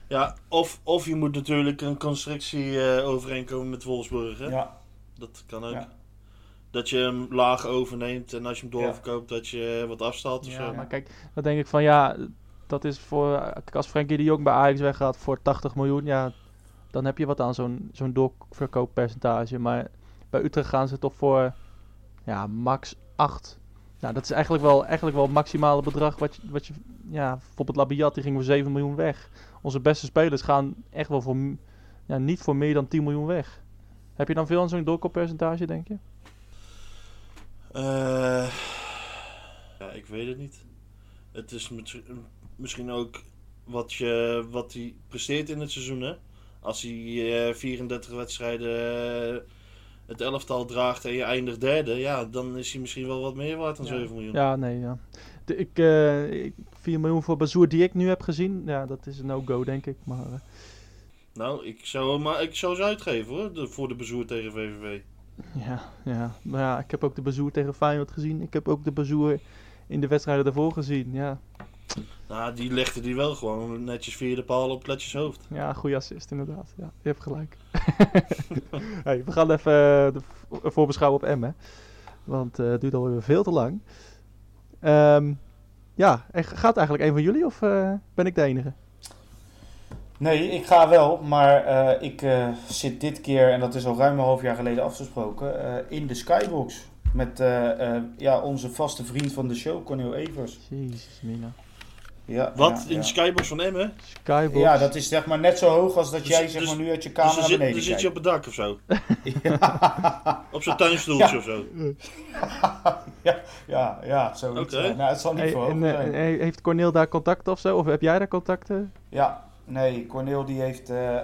Ja, of, of je moet natuurlijk een constructie eh, overeenkomen met Wolfsburg. Hè? ja, Dat kan ook. Ja. Dat je hem laag overneemt en als je hem Ja. doorverkoopt, dat je wat afstaat of Ja, zo. maar kijk, dan denk ik van ja, dat is voor. kijk, Als Frenkie de Jong bij Ajax weggaat voor 80 miljoen, ja, dan heb je wat aan zo'n zo'n doorverkooppercentage. Maar bij Utrecht gaan ze toch voor ja, max 8. Nou, dat is eigenlijk wel, eigenlijk wel het maximale bedrag wat je, wat je ja, bijvoorbeeld Labiat, die ging voor 7 miljoen weg. Onze beste spelers gaan echt wel voor, ja, niet voor meer dan 10 miljoen weg. Heb je dan veel aan zo'n doorkooppercentage, denk je? Eh, ja, ik weet het niet. Het is mis- misschien ook wat, je, wat hij presteert in het seizoen. Hè? Als hij eh 34 wedstrijden eh, het elftal draagt en je eindigt derde, ja, dan is hij misschien wel wat meer waard dan Ja. 7 miljoen. Ja, nee, ja. De, ik, eh, ik, 4 miljoen voor Bazoer die ik nu heb gezien, ja, dat is een no-go, denk ik. Maar eh, Nou, ik zou, maar ik zou ze uitgeven hoor, de, voor de bezoer tegen VVV. Ja, ja, maar ja, ik heb ook de Bazoer tegen Feyenoord gezien. Ik heb ook de Bazoer in de wedstrijden daarvoor gezien. Ja, Nou, die legde die wel gewoon netjes via de paal op Kletjes hoofd. ja goede assist inderdaad. Ja, je hebt gelijk. hey, we gaan even eh, de v- voorbeschouwen op M, hè. Want eh, het duurt alweer veel te lang. Ehm, ja, gaat eigenlijk een van jullie of eh, ben ik de enige? Nee, ik ga wel, maar eh, ik eh, zit dit keer, en dat is al ruim een half jaar geleden afgesproken, eh, in de Skybox. Met eh, eh, ja, onze vaste vriend van de show, Cornel Evers. Jezus, Mina. Ja, Wat? ja, in ja. de skybox van Emmen? Skybox. Ja, dat is zeg maar net zo hoog als dat Dus- jij zeg dus- maar nu uit je Dus kamer dan naar zit, beneden dan zit je op het dak of zo. Ja, Op zo'n tuinstoeltje Ja. of zo. ja, ja, zoiets. Ja. Nou, het zal niet Hey, voor hoog en, heeft Corneel daar contacten of zo? Of heb jij daar contacten? Ja, nee, Cornel die heeft eh,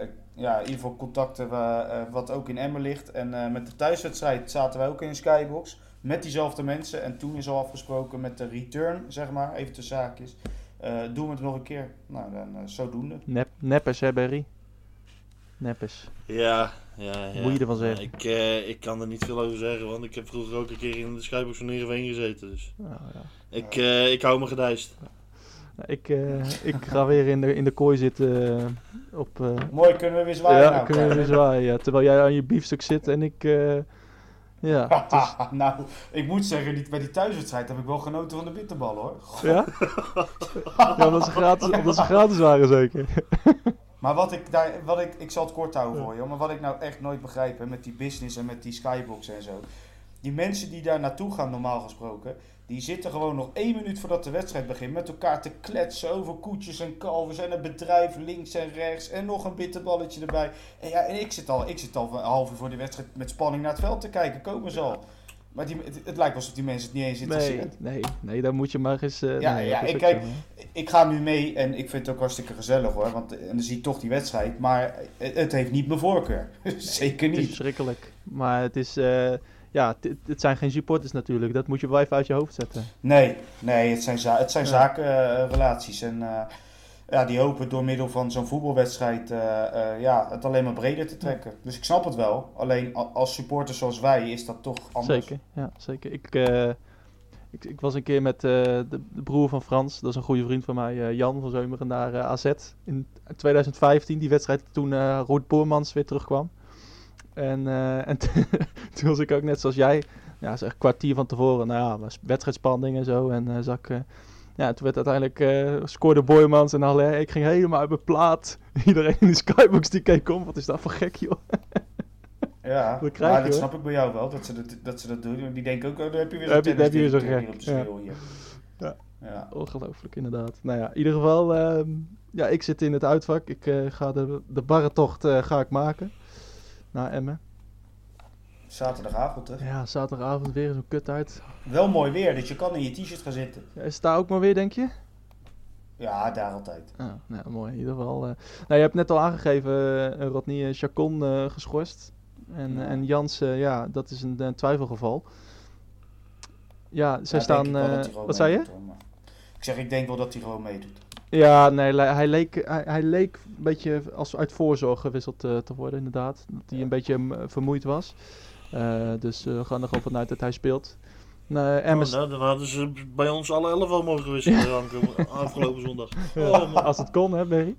eh, ja, in ieder geval contacten wa- eh, wat ook in Emmen ligt. En eh, met de thuiswedstrijd zaten wij ook in skybox met diezelfde mensen. En toen is al afgesproken met de return, zeg maar, even de zaakjes. Eh, doen we het nog een keer? Nou, dan eh, zodoende. Nep, neppers, hè, Berry? Neppers. Ja, ja, ja. Moet je ervan zeggen? Ik, eh, ik kan er niet veel over zeggen, want ik heb vroeger ook een keer in de skybox van Heerenveen gezeten. Dus Nou, ja. ik, eh, ik hou me gedijst. Ik, eh, ik ga weer in de, in de kooi zitten eh, op... eh, Mooi, kunnen we weer zwaaien ja, nou, kunnen we weer zwaaien. ja. Terwijl jij aan je biefstuk zit en ik... ja, is- nou, ik moet zeggen, die, bij die thuiswedstrijd heb ik wel genoten van de bitterballen hoor. ja? ja, omdat ze gratis, omdat ze gratis waren zeker. Maar wat ik daar, wat ik, ik zal het kort houden voor je, maar wat ik nou echt nooit begrijp hè, met die business en met die skybox en zo. Die mensen die daar naartoe gaan, normaal gesproken, die zitten gewoon nog één minuut voordat de wedstrijd begint met elkaar te kletsen over koetjes en kalvers en het bedrijf links en rechts en nog een bitterballetje erbij. En ja, en ik zit al, ik zit al een half uur voor de wedstrijd met spanning naar het veld te kijken, komen ze al. Maar die, het, het lijkt alsof die mensen het niet eens Nee, interesseert. nee, nee, dan moet je maar eens... eh, Ja, nee, ja, ik kijk-. Ik ga nu mee en ik vind het ook hartstikke gezellig hoor, want en dan zie ik toch die wedstrijd, maar het, het heeft niet mijn voorkeur. Zeker Het is niet. verschrikkelijk. Maar het is... eh, ja, het, zijn geen supporters natuurlijk. Dat moet je wel even uit je hoofd zetten. Nee, nee, het zijn, za het zijn Ja. zakenrelaties. en eh, ja, die hopen door middel van zo'n voetbalwedstrijd eh, eh, ja, het alleen maar breder te trekken. Dus ik snap het wel. Alleen als supporters zoals wij is dat toch anders. Zeker, ja, zeker. Ik, eh, ik, ik was een keer met eh, de, de broer van Frans, dat is een goede vriend van mij, eh, Jan van Zeumeren, naar eh, AZ in 2015. Die wedstrijd toen eh Roert Boermans weer terugkwam. En, eh, en toen was ik ook net zoals jij, ja, zeg, een kwartier van tevoren, nou ja, was wedstrijdspanning en zo. En eh zag ik, eh, ja, toen werd uiteindelijk, scoorde Boermans en alle, ik ging helemaal uit mijn plaat. Iedereen in de skybox die keek om, wat is dat voor gek joh. Ja, Dat krijg maar dat snap ik bij jou wel, dat ze dat, dat, ze dat doen. Die denken ook, oh, daar heb je weer zo'n heb je- daar heb je weer tennisdirecteur gek, op de ja. hier. Ja. Ja. Ongelooflijk, inderdaad. Nou ja, in ieder geval, ehm, ja, ik zit in het uitvak. Ik ga de, de barrentocht eh, ga ik maken naar Emmen. Zaterdagavond, hè. Ja, zaterdagavond weer zo'n kut uit. Wel mooi weer, dus je kan in je t-shirt gaan zitten. Ja, is het daar ook maar weer, denk je? Ja, daar altijd. Ah, nou, mooi. In ieder geval. eh. Nou, je hebt net al aangegeven, eh, Rodney eh, Chacon eh, geschorst. En, Ja. en Jans, eh, ja, dat is een, een twijfelgeval. Ja, zij Ja, staan... dat wat zei je? Ik zeg, ik denk wel dat hij gewoon meedoet. Ja, nee, hij leek, hij, hij leek een beetje als uit voorzorg gewisseld eh, te worden, inderdaad. Dat hij Ja. een beetje vermoeid was. Eh, dus eh, we gaan er gewoon vanuit dat hij speelt. Oh, nou, dan hadden ze bij ons alle elf al mogen gewisseld aankomen- afgelopen zondag. Oh, als het kon, hè, Berry?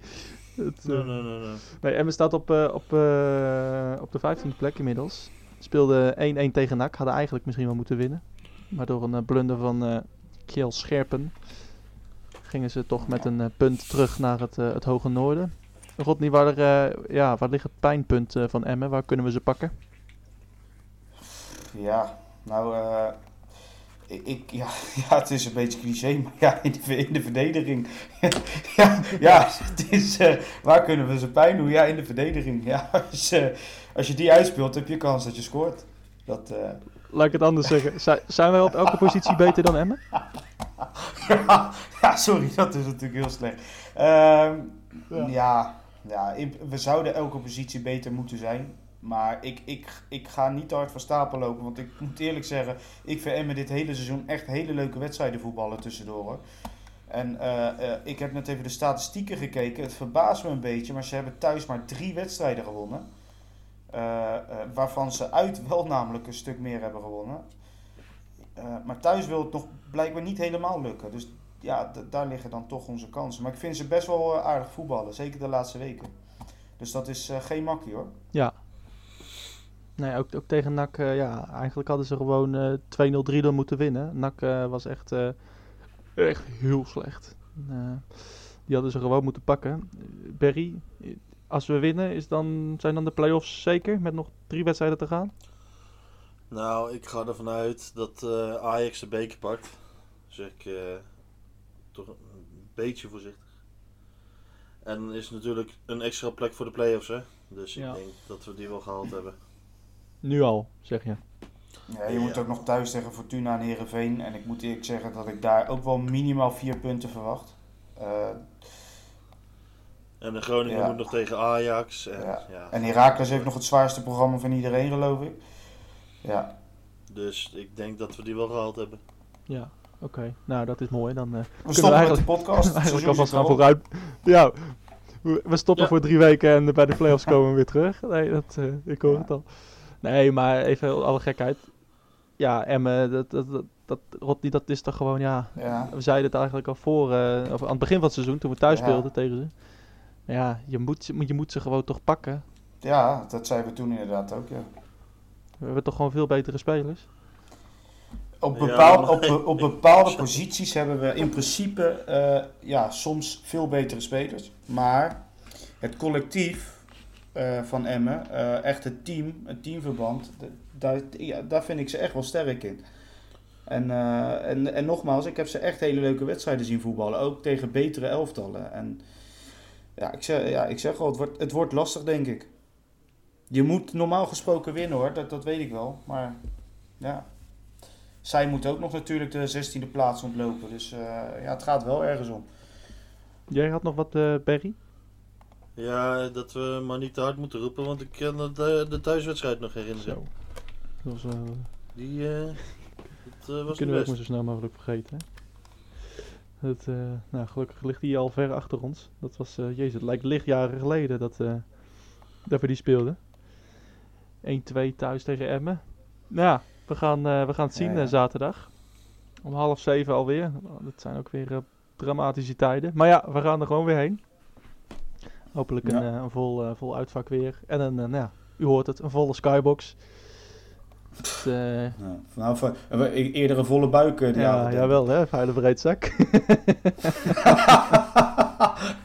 Het, Nee, nee, nee, nee. nee, Emmen staat op, op, op de 15e plek inmiddels. Speelde 1-1 tegen NAC. Hadden eigenlijk misschien wel moeten winnen. Maar door een blunder van Kjell Scherpen gingen ze toch met een eh, punt terug naar het, eh, het hoge noorden. Rodney, waar, eh, ja, waar ligt het pijnpunt van Emmen? Waar kunnen we ze pakken? Ja, nou, ik, ja, ja, het is een beetje cliché, maar ja, in de, in de verdediging. ja, ja, het is, waar kunnen we ze pijn doen? Ja, in de verdediging. Ja, als, eh, als je die uitspeelt, heb je kans dat je scoort. Dat, Laat ik het anders zeggen. Zij- zijn wij op elke positie beter dan Emmen? ja, ja, sorry, dat is natuurlijk heel slecht. Ehm, Ja. ja, we zouden elke positie beter moeten zijn. Maar ik, ik, ik ga niet te hard van stapel lopen. Want ik moet eerlijk zeggen, ik vind Emmen dit hele seizoen echt hele leuke wedstrijden voetballen tussendoor. Hoor. En eh, eh, ik heb net even de statistieken gekeken. Het verbaast me een beetje, maar ze hebben thuis maar drie wedstrijden gewonnen. Eh, waarvan ze uit wel namelijk een stuk meer hebben gewonnen. Eh, maar thuis wil het nog blijkbaar niet helemaal lukken. Dus ja, daar liggen dan toch onze kansen. Maar ik vind ze best wel eh, aardig voetballen. Zeker de laatste weken. Dus dat is eh, geen makkie hoor. Nee, ook, ook tegen NAC, ja, eigenlijk hadden ze gewoon eh 2-0, 3-0 moeten winnen. NAC was echt, echt heel slecht. Die hadden ze gewoon moeten pakken. Berry, als we winnen, is dan, zijn dan de play-offs zeker? Met nog drie wedstrijden te gaan? Nou, ik ga ervan uit dat eh, Ajax de beker pakt. Zeg ik eh, toch een beetje voorzichtig. En is natuurlijk een extra plek voor de play-offs, hè. Dus ik Ja. denk dat we die wel gehaald hebben. Nu al, zeg je. Ja, je Ja. moet ook nog thuis tegen Fortuna en Heerenveen. En ik moet eerlijk zeggen dat ik daar ook wel minimaal vier punten verwacht. Eh, En de Groningen Ja. moet nog tegen Ajax. En, Ja. ja. en Heracles heeft nog het zwaarste programma van iedereen geloof ik. Ja, Dus ik denk dat we die wel gehaald hebben. Ja, oké. Nou, dat is mooi. Dan eh, we stoppen met de podcast. Eigenlijk seizoen alvast gaan vooruit. Ja, we, we stoppen Ja. voor drie weken en bij de playoffs komen we weer terug. Nee, dat, eh, ik hoor Ja. het al. Nee, maar even alle gekheid. Ja, Emmen, dat, dat, dat, dat, Rodney, dat is toch gewoon, ja... Ja. We zeiden het eigenlijk al voor, eh, of aan het begin van het seizoen, toen we thuis Ja. speelden tegen ze. Ja, je moet, je moet ze gewoon toch pakken. ja, dat zeiden we toen inderdaad ook. Ja. We hebben toch gewoon veel betere spelers. Op, Ja, bepaal, maar- op, op bepaalde posities hebben we in principe eh, ja, soms veel betere spelers. Maar het collectief eh, van Emmen, eh, echt het team, het teamverband, daar, ja, daar vind ik ze echt wel sterk in. En, eh, en, en nogmaals, ik heb ze echt hele leuke wedstrijden zien voetballen, ook tegen betere elftallen. En ja, ik zeg, ja, ik zeg al, het wordt, het wordt lastig, denk ik. Je moet normaal gesproken winnen hoor, dat, dat weet ik wel. Maar ja, zij moeten ook nog natuurlijk de 16e plaats ontlopen. Dus eh, ja, het gaat wel ergens om. Jij had nog wat, eh Berry? Ja, dat we maar niet te hard moeten roepen, want ik kan de, de, thuiswedstrijd nog herinneren. Zo. Dat was, eh, Die eh, dat, was kunnen we ook maar zo snel mogelijk vergeten. hè. Het, eh, nou, gelukkig ligt die al ver achter ons. Dat was, eh, jezus, het lijkt lichtjaren geleden dat, eh, dat we die speelden. 1-2 thuis tegen Emmen. Nou ja, we gaan, eh, we gaan het zien Ja, ja. eh, zaterdag. Om half zeven alweer. Oh, dat zijn ook weer eh, dramatische tijden. Maar ja, we gaan er gewoon weer heen. Hopelijk een, Ja. een vol, vol uitvak weer. En een, nou ja, u hoort het, een volle skybox. Ja, we- eerder een volle buik ja, jawel hè, vuile breedzak.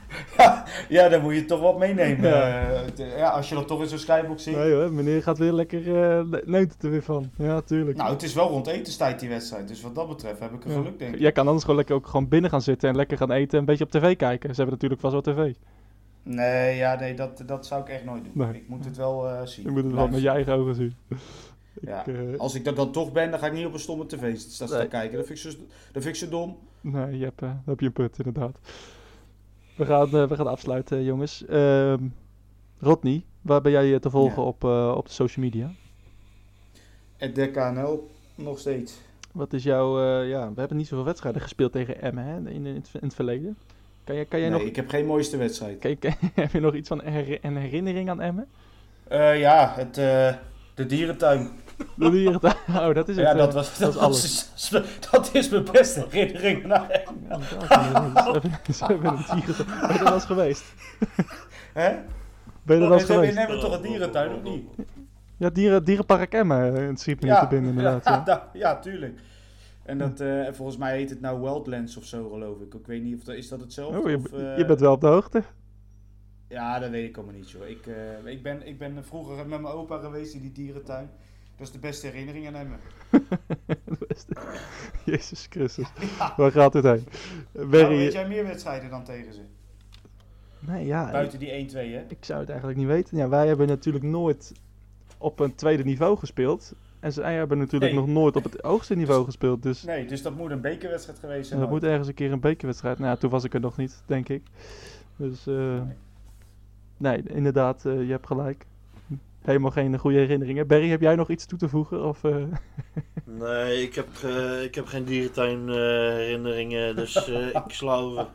ja, dan moet je toch wat meenemen. Ja. Eh, ja, als je dat toch in zo'n skybox ziet. nee hoor, meneer gaat weer lekker eh ne- neemt er weer van. Ja, tuurlijk. Nou, het is wel rond etenstijd die wedstrijd. Dus wat dat betreft heb ik een Ja. geluk, denk ik. Jij kan anders gewoon lekker ook gewoon binnen gaan zitten en lekker gaan eten en een beetje op tv kijken. Ze hebben natuurlijk vast wel tv. Nee, ja, nee dat, dat zou ik echt nooit doen. Nee. Ik moet het wel eh, zien. Je moet het wel met je eigen ogen zien. Ja. Ik, eh, Als ik dat dan toch ben, dan ga ik niet op een stomme tv staan Nee. kijken. Dat vind ik zo, dat vind ik zo dom. Nee, je hebt, eh, dan heb je een put, inderdaad. We gaan, eh, we gaan afsluiten, jongens. Ehm Rodney, waar ben jij te volgen Ja. op, eh, op de social media? Het DKNL nog steeds. Wat is jouw... eh, ja, we hebben niet zoveel wedstrijden gespeeld tegen Emmen hè, in, in, het, in het verleden. Kan, jij kan jij nee, nog... ik heb geen mooiste wedstrijd. Kan je- kan- heb je nog iets van her- een herinnering aan Emmen? Ja, het, de dierentuin. De dieren- Oh, dat is het. Ja, eh, dat, was, dat, is alles. is, dat is mijn beste herinnering. Nou, Ja. Ze hebben een dieren... Ben je er eens geweest? hè? Ben je er wel Ze hebben in geweest? Emmen toch een dierentuin, of niet? Ja, dieren, dierenpark Emmen. eh, Het schiet me niet te binnen, inderdaad. Ja, Ja. da- ja, tuurlijk. En dat, eh, en volgens mij heet het nou Wildlands of zo, geloof ik. Ik weet niet of dat, is dat hetzelfde? Oh, je, of, eh, je bent wel op de hoogte. Ja, dat weet ik allemaal niet, joh. Ik, eh, ik, ben, ik ben vroeger met mijn opa geweest in die dierentuin. Dat is de beste herinnering aan hem. Het beste. Jezus Christus. Waar gaat dit heen? Nou, Berry... weet jij meer wedstrijden dan tegen ze? Nee, ja. Buiten die 1-2, hè? ik zou het eigenlijk niet weten. Ja, wij hebben natuurlijk nooit op een tweede niveau gespeeld. En zij hebben natuurlijk Nee. nog nooit op het hoogste niveau gespeeld. Dus Nee, dus dat moet een bekerwedstrijd geweest zijn. dat moet ergens een keer een bekerwedstrijd. Nou ja, toen was ik er nog niet, denk ik. Dus eh, nee, inderdaad, eh, je hebt gelijk. Helemaal geen goede herinneringen. Berry, heb jij nog iets toe te voegen? Of, eh, Nee, ik heb, eh, ik heb geen dierentuin eh, herinneringen, dus eh, ik sla over.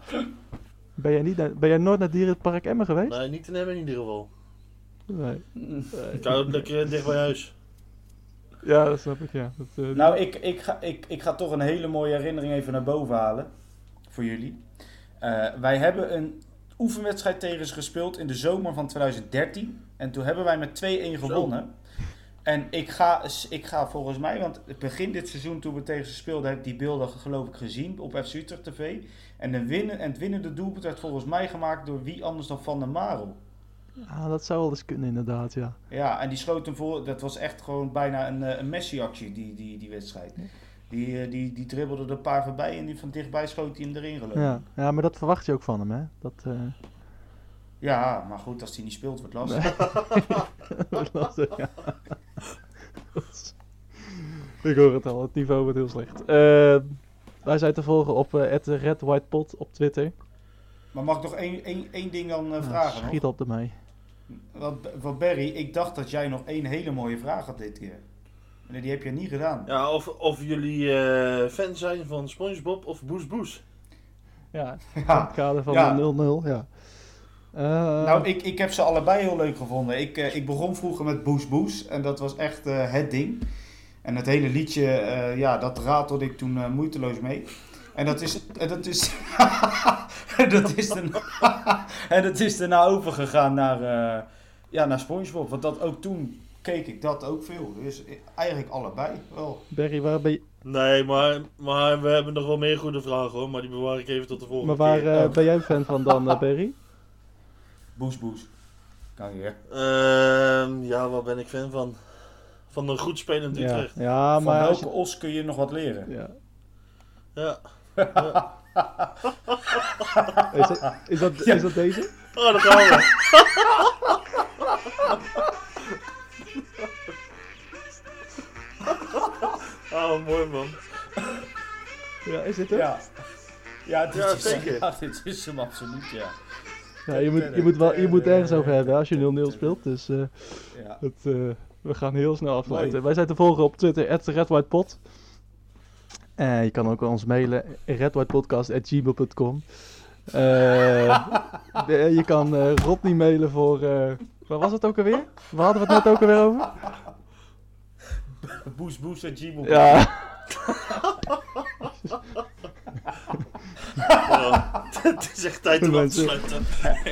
ben, jij niet naar- ben jij nooit naar Dierenpark Emmen geweest? Nee, niet in Emmen in ieder geval. Nee. Ik hou het lekker dicht bij huis. Ja, dat snap ik, ja. Dat, Nou, ik, ik, ga, ik, ik ga toch een hele mooie herinnering even naar boven halen. Voor jullie. Eh, wij hebben een oefenwedstrijd tegen ze gespeeld in de zomer van 2013. En toen hebben wij met 2-1 gewonnen. En ik ga, ik ga volgens mij, want het begin dit seizoen toen we tegen ze speelden, heb ik die beelden geloof ik gezien op FC Utrecht TV. En, de winnen, en het winnende doelpunt werd volgens mij gemaakt door wie anders dan Van der Marel. ah, dat zou wel eens kunnen, inderdaad, ja. Ja, en die schoot hem voor. Dat was echt gewoon bijna een, eh, een Messi-actie, die, die, die wedstrijd. Die, eh, die, die dribbelde er een paar voorbij en die van dichtbij schoot hij hem erin geloof ik. Ja. ja, maar dat verwacht je ook van hem, hè? Dat, eh, Ja, maar goed, als hij niet speelt, wordt lastig. wordt lastig, ja. ik hoor het al, het niveau wordt heel slecht. Eh, wij zijn te volgen op eh Red White Pot op Twitter. Maar mag ik nog één, één, één ding dan eh, vragen? schiet nog? op ermee. Want, want Barry, ik dacht dat jij nog één hele mooie vraag had dit keer. Nee, die heb je niet gedaan. Ja, of, of jullie eh, fan zijn van SpongeBob of Boes Boes. Ja, in Ja. het kader van Ja. de 0-0, ja. Eh, Nou, ik, ik heb ze allebei heel leuk gevonden. Ik, eh, ik begon vroeger met Boes Boes en dat was echt eh, het ding. En het hele liedje, eh, ja, dat ratelde ik toen eh, moeiteloos mee. En dat is, en dat is, en dat is, daarna, en dat is daarna overgegaan naar, eh, ja, naar Spongebob. Want dat ook toen keek ik dat ook veel. Dus eigenlijk allebei wel. Berry, waar ben je... Nee, maar, maar we hebben nog wel meer goede vragen hoor, maar die bewaar ik even tot de volgende Maar waar keer. eh, Oh. ben jij fan van dan, eh, Berry? Boes, boes. Kan je. Ehm, ja, waar ben ik fan van? Van een goed spelend Ja, Utrecht. ja Van maar als welke je, os kun je nog wat leren? ja. Ja. is, dat, is, dat, is dat deze? Oh, daar gaan we. man. Ja, is dit het? Ja. Ja, dit Ja, is, zeker. ja, dit is hem absoluut, ja. Ja, je, moet, je, moet wel, je moet ergens over hebben als je 0-0 speelt. Dus eh, ja. het, eh, we gaan heel snel afsluiten. Wij zijn te volgen op Twitter, redwhitepot. En je kan ook ons mailen, redwhitepodcast.gmail.com. Eh de- je kan eh Rodney mailen voor... eh waar was het ook alweer? Waar hadden we het net ook alweer over? Boes, boes en Gmail. Ja, het is echt tijd om af te sluiten.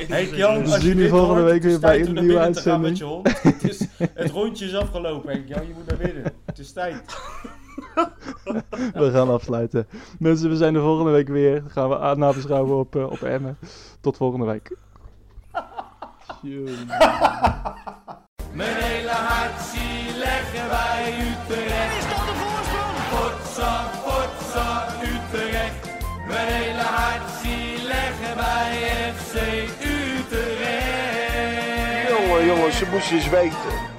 Henk Jan, We als je zien je volgende week weer bij een nieuwe uitzending. Het, is, het rondje is afgelopen, Henk Jan. Je moet naar binnen. Het is tijd. we gaan afsluiten. Mensen, we zijn de volgende week weer. Dan gaan we aan- nabeschouwen op, eh, op Emmen. Tot volgende week. Mijn hele hart zie leggen wij Utrecht. Is dat de voorsprong? Potsa, potsa, Utrecht. Mijn hele hart zie leggen wij FC Utrecht. Jongen, jongens, ze moesten eens weten.